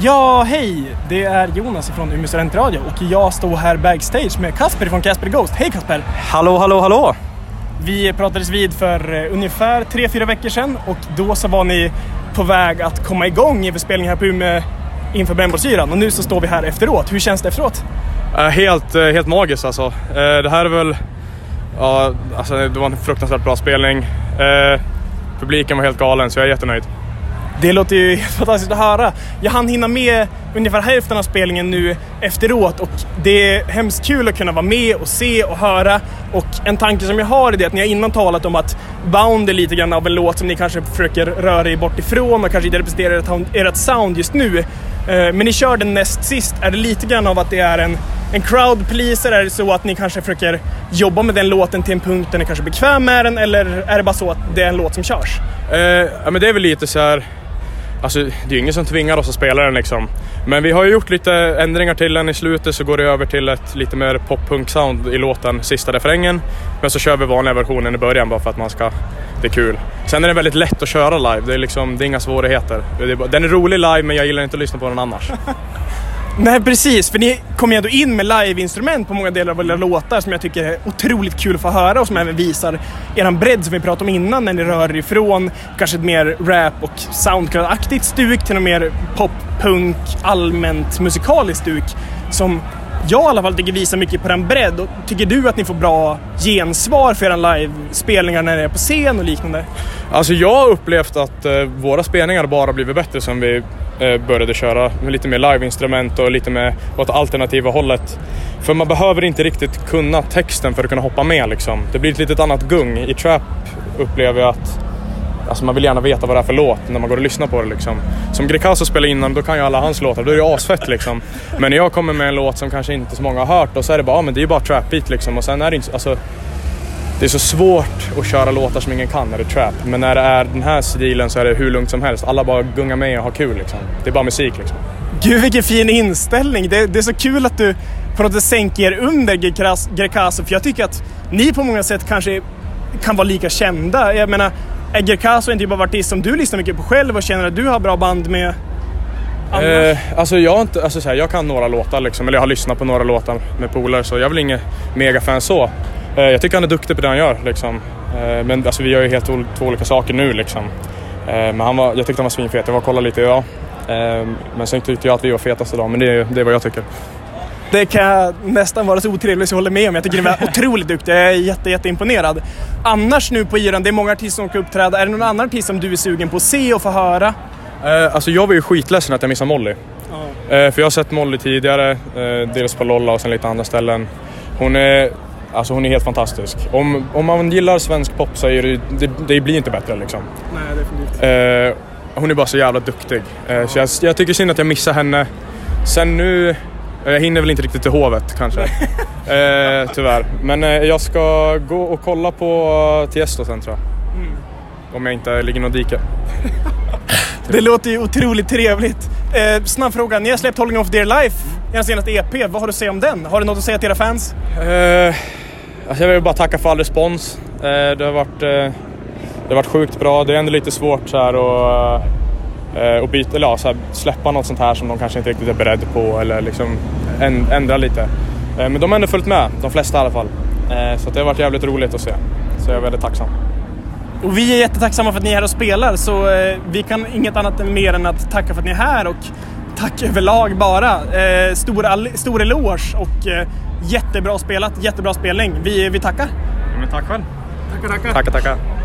Ja, hej! Det är Jonas från Umeå Studentradio och jag står här backstage med Kasper från Kasper Ghost. Hej Kasper! Hallå, hallå, hallå! Vi pratades vid för eh, ungefär 3-4 veckor sedan och då så var ni på väg att komma igång inför spelningen här på Umeå inför brännbollsyran och nu så står vi här efteråt. Hur känns det efteråt? Äh, helt, eh, helt magiskt alltså. Eh, det här är väl... Ja, alltså det var en fruktansvärt bra spelning. Eh, publiken var helt galen så jag är jättenöjd. Det låter ju fantastiskt att höra. Jag hann hinna med ungefär hälften av spelningen nu efteråt och det är hemskt kul att kunna vara med och se och höra. Och en tanke som jag har är det att ni har innan talat om att Bound är lite grann av en låt som ni kanske försöker röra er bort ifrån och kanske inte representerar ert sound just nu. Eh, men ni kör den näst sist. Är det lite grann av att det är en, en crowd pleaser? Är det så att ni kanske försöker jobba med den låten till en punkt där ni kanske är bekväm med den? Eller är det bara så att det är en låt som körs? Eh, ja, men det är väl lite så här Alltså, det är ju ingen som tvingar oss att spela den liksom. Men vi har ju gjort lite ändringar till den. I slutet så går det över till ett lite mer pop-punk-sound i låten, sista refrängen. Men så kör vi vanliga versionen i början bara för att man ska... Det är kul. Sen är den väldigt lätt att köra live. Det är, liksom, det är inga svårigheter. Den är rolig live men jag gillar inte att lyssna på den annars. Nej precis, för ni kommer ju ändå in med live-instrument på många delar av era låtar som jag tycker är otroligt kul att få höra och som även visar eran bredd som vi pratade om innan när ni rör er ifrån kanske ett mer rap och soundcloud-aktigt stuk till något mer pop, punk, allmänt musikaliskt stuk som jag i alla fall tycker visar mycket på den bredd. Och tycker du att ni får bra gensvar för era livespelningar när ni är på scen och liknande? Alltså jag har upplevt att eh, våra spelningar bara blivit bättre sen vi eh, började köra med lite mer liveinstrument och lite mer åt alternativa hållet. För man behöver inte riktigt kunna texten för att kunna hoppa med liksom. Det blir ett litet annat gung. I trap upplever jag att Alltså man vill gärna veta vad det är för låt när man går och lyssnar på det liksom. Som Greekazo spelar innan, då kan ju alla hans låtar, då är det asfett liksom. Men när jag kommer med en låt som kanske inte så många har hört, då så är det bara, ja men det är ju bara trap beat liksom. Och sen är det inte, alltså det är så svårt att köra låtar som ingen kan när det är trap. Men när det är den här stilen så är det hur lugnt som helst. Alla bara gungar med och har kul liksom. Det är bara musik liksom. Gud vilken fin inställning! Det, det är så kul att du på något sätt sänker er under Greekazo, för jag tycker att ni på många sätt kanske kan vara lika kända. Jag menar, är en typ av artist som du lyssnar mycket på själv och känner att du har bra band med? Eh, alltså jag, inte, alltså så här, jag kan några låtar liksom, eller jag har lyssnat på några låtar med polare så jag är väl ingen megafan så. Eh, jag tycker han är duktig på det han gör liksom. Eh, men alltså, vi gör ju helt två olika saker nu liksom. Eh, men han var, jag tyckte han var svinfet, jag var och kollade lite idag. Eh, men sen tyckte jag att vi var fetast idag, men det, det är vad jag tycker. Det kan nästan vara så otrevlig så jag håller med om. Jag tycker ni var otroligt duktiga. Jag är jätte, jätteimponerad. Annars nu på yran, det är många artister som ska uppträda. Är det någon annan artist som du är sugen på att se och få höra? Eh, alltså jag var ju skitledsen att jag missade Molly. Oh. Eh, för jag har sett Molly tidigare, eh, dels på Lolla och sen lite andra ställen. Hon är, alltså hon är helt fantastisk. Om, om man gillar svensk pop så är det, det, det blir inte bättre liksom. Nej, definitivt. Eh, hon är bara så jävla duktig. Eh, så jag, jag tycker synd att jag missar henne. Sen nu jag hinner väl inte riktigt till Hovet kanske. eh, tyvärr. Men eh, jag ska gå och kolla på Tiesto sen tror jag. Mm. Om jag inte ligger något dike. det låter ju otroligt trevligt. Eh, snabb fråga, ni har släppt Holding Off Dear Life, er senaste EP. Vad har du att säga om den? Har du något att säga till era fans? Eh, alltså jag vill bara tacka för all respons. Eh, det, har varit, eh, det har varit sjukt bra. Det är ändå lite svårt så här och Eh, och byta, eller ja, så här, släppa något sånt här som de kanske inte riktigt är beredda på eller liksom ändra lite. Eh, men de har ändå följt med, de flesta i alla fall. Eh, så det har varit jävligt roligt att se. Så jag är väldigt tacksam. Och vi är jättetacksamma för att ni är här och spelar så vi kan inget annat än mer än att tacka för att ni är här och tack överlag bara. stor, stor eloge och jättebra spelat, jättebra spelning. Vi, vi tackar. men tack själv. Tackar, tackar. Tackar, tackar.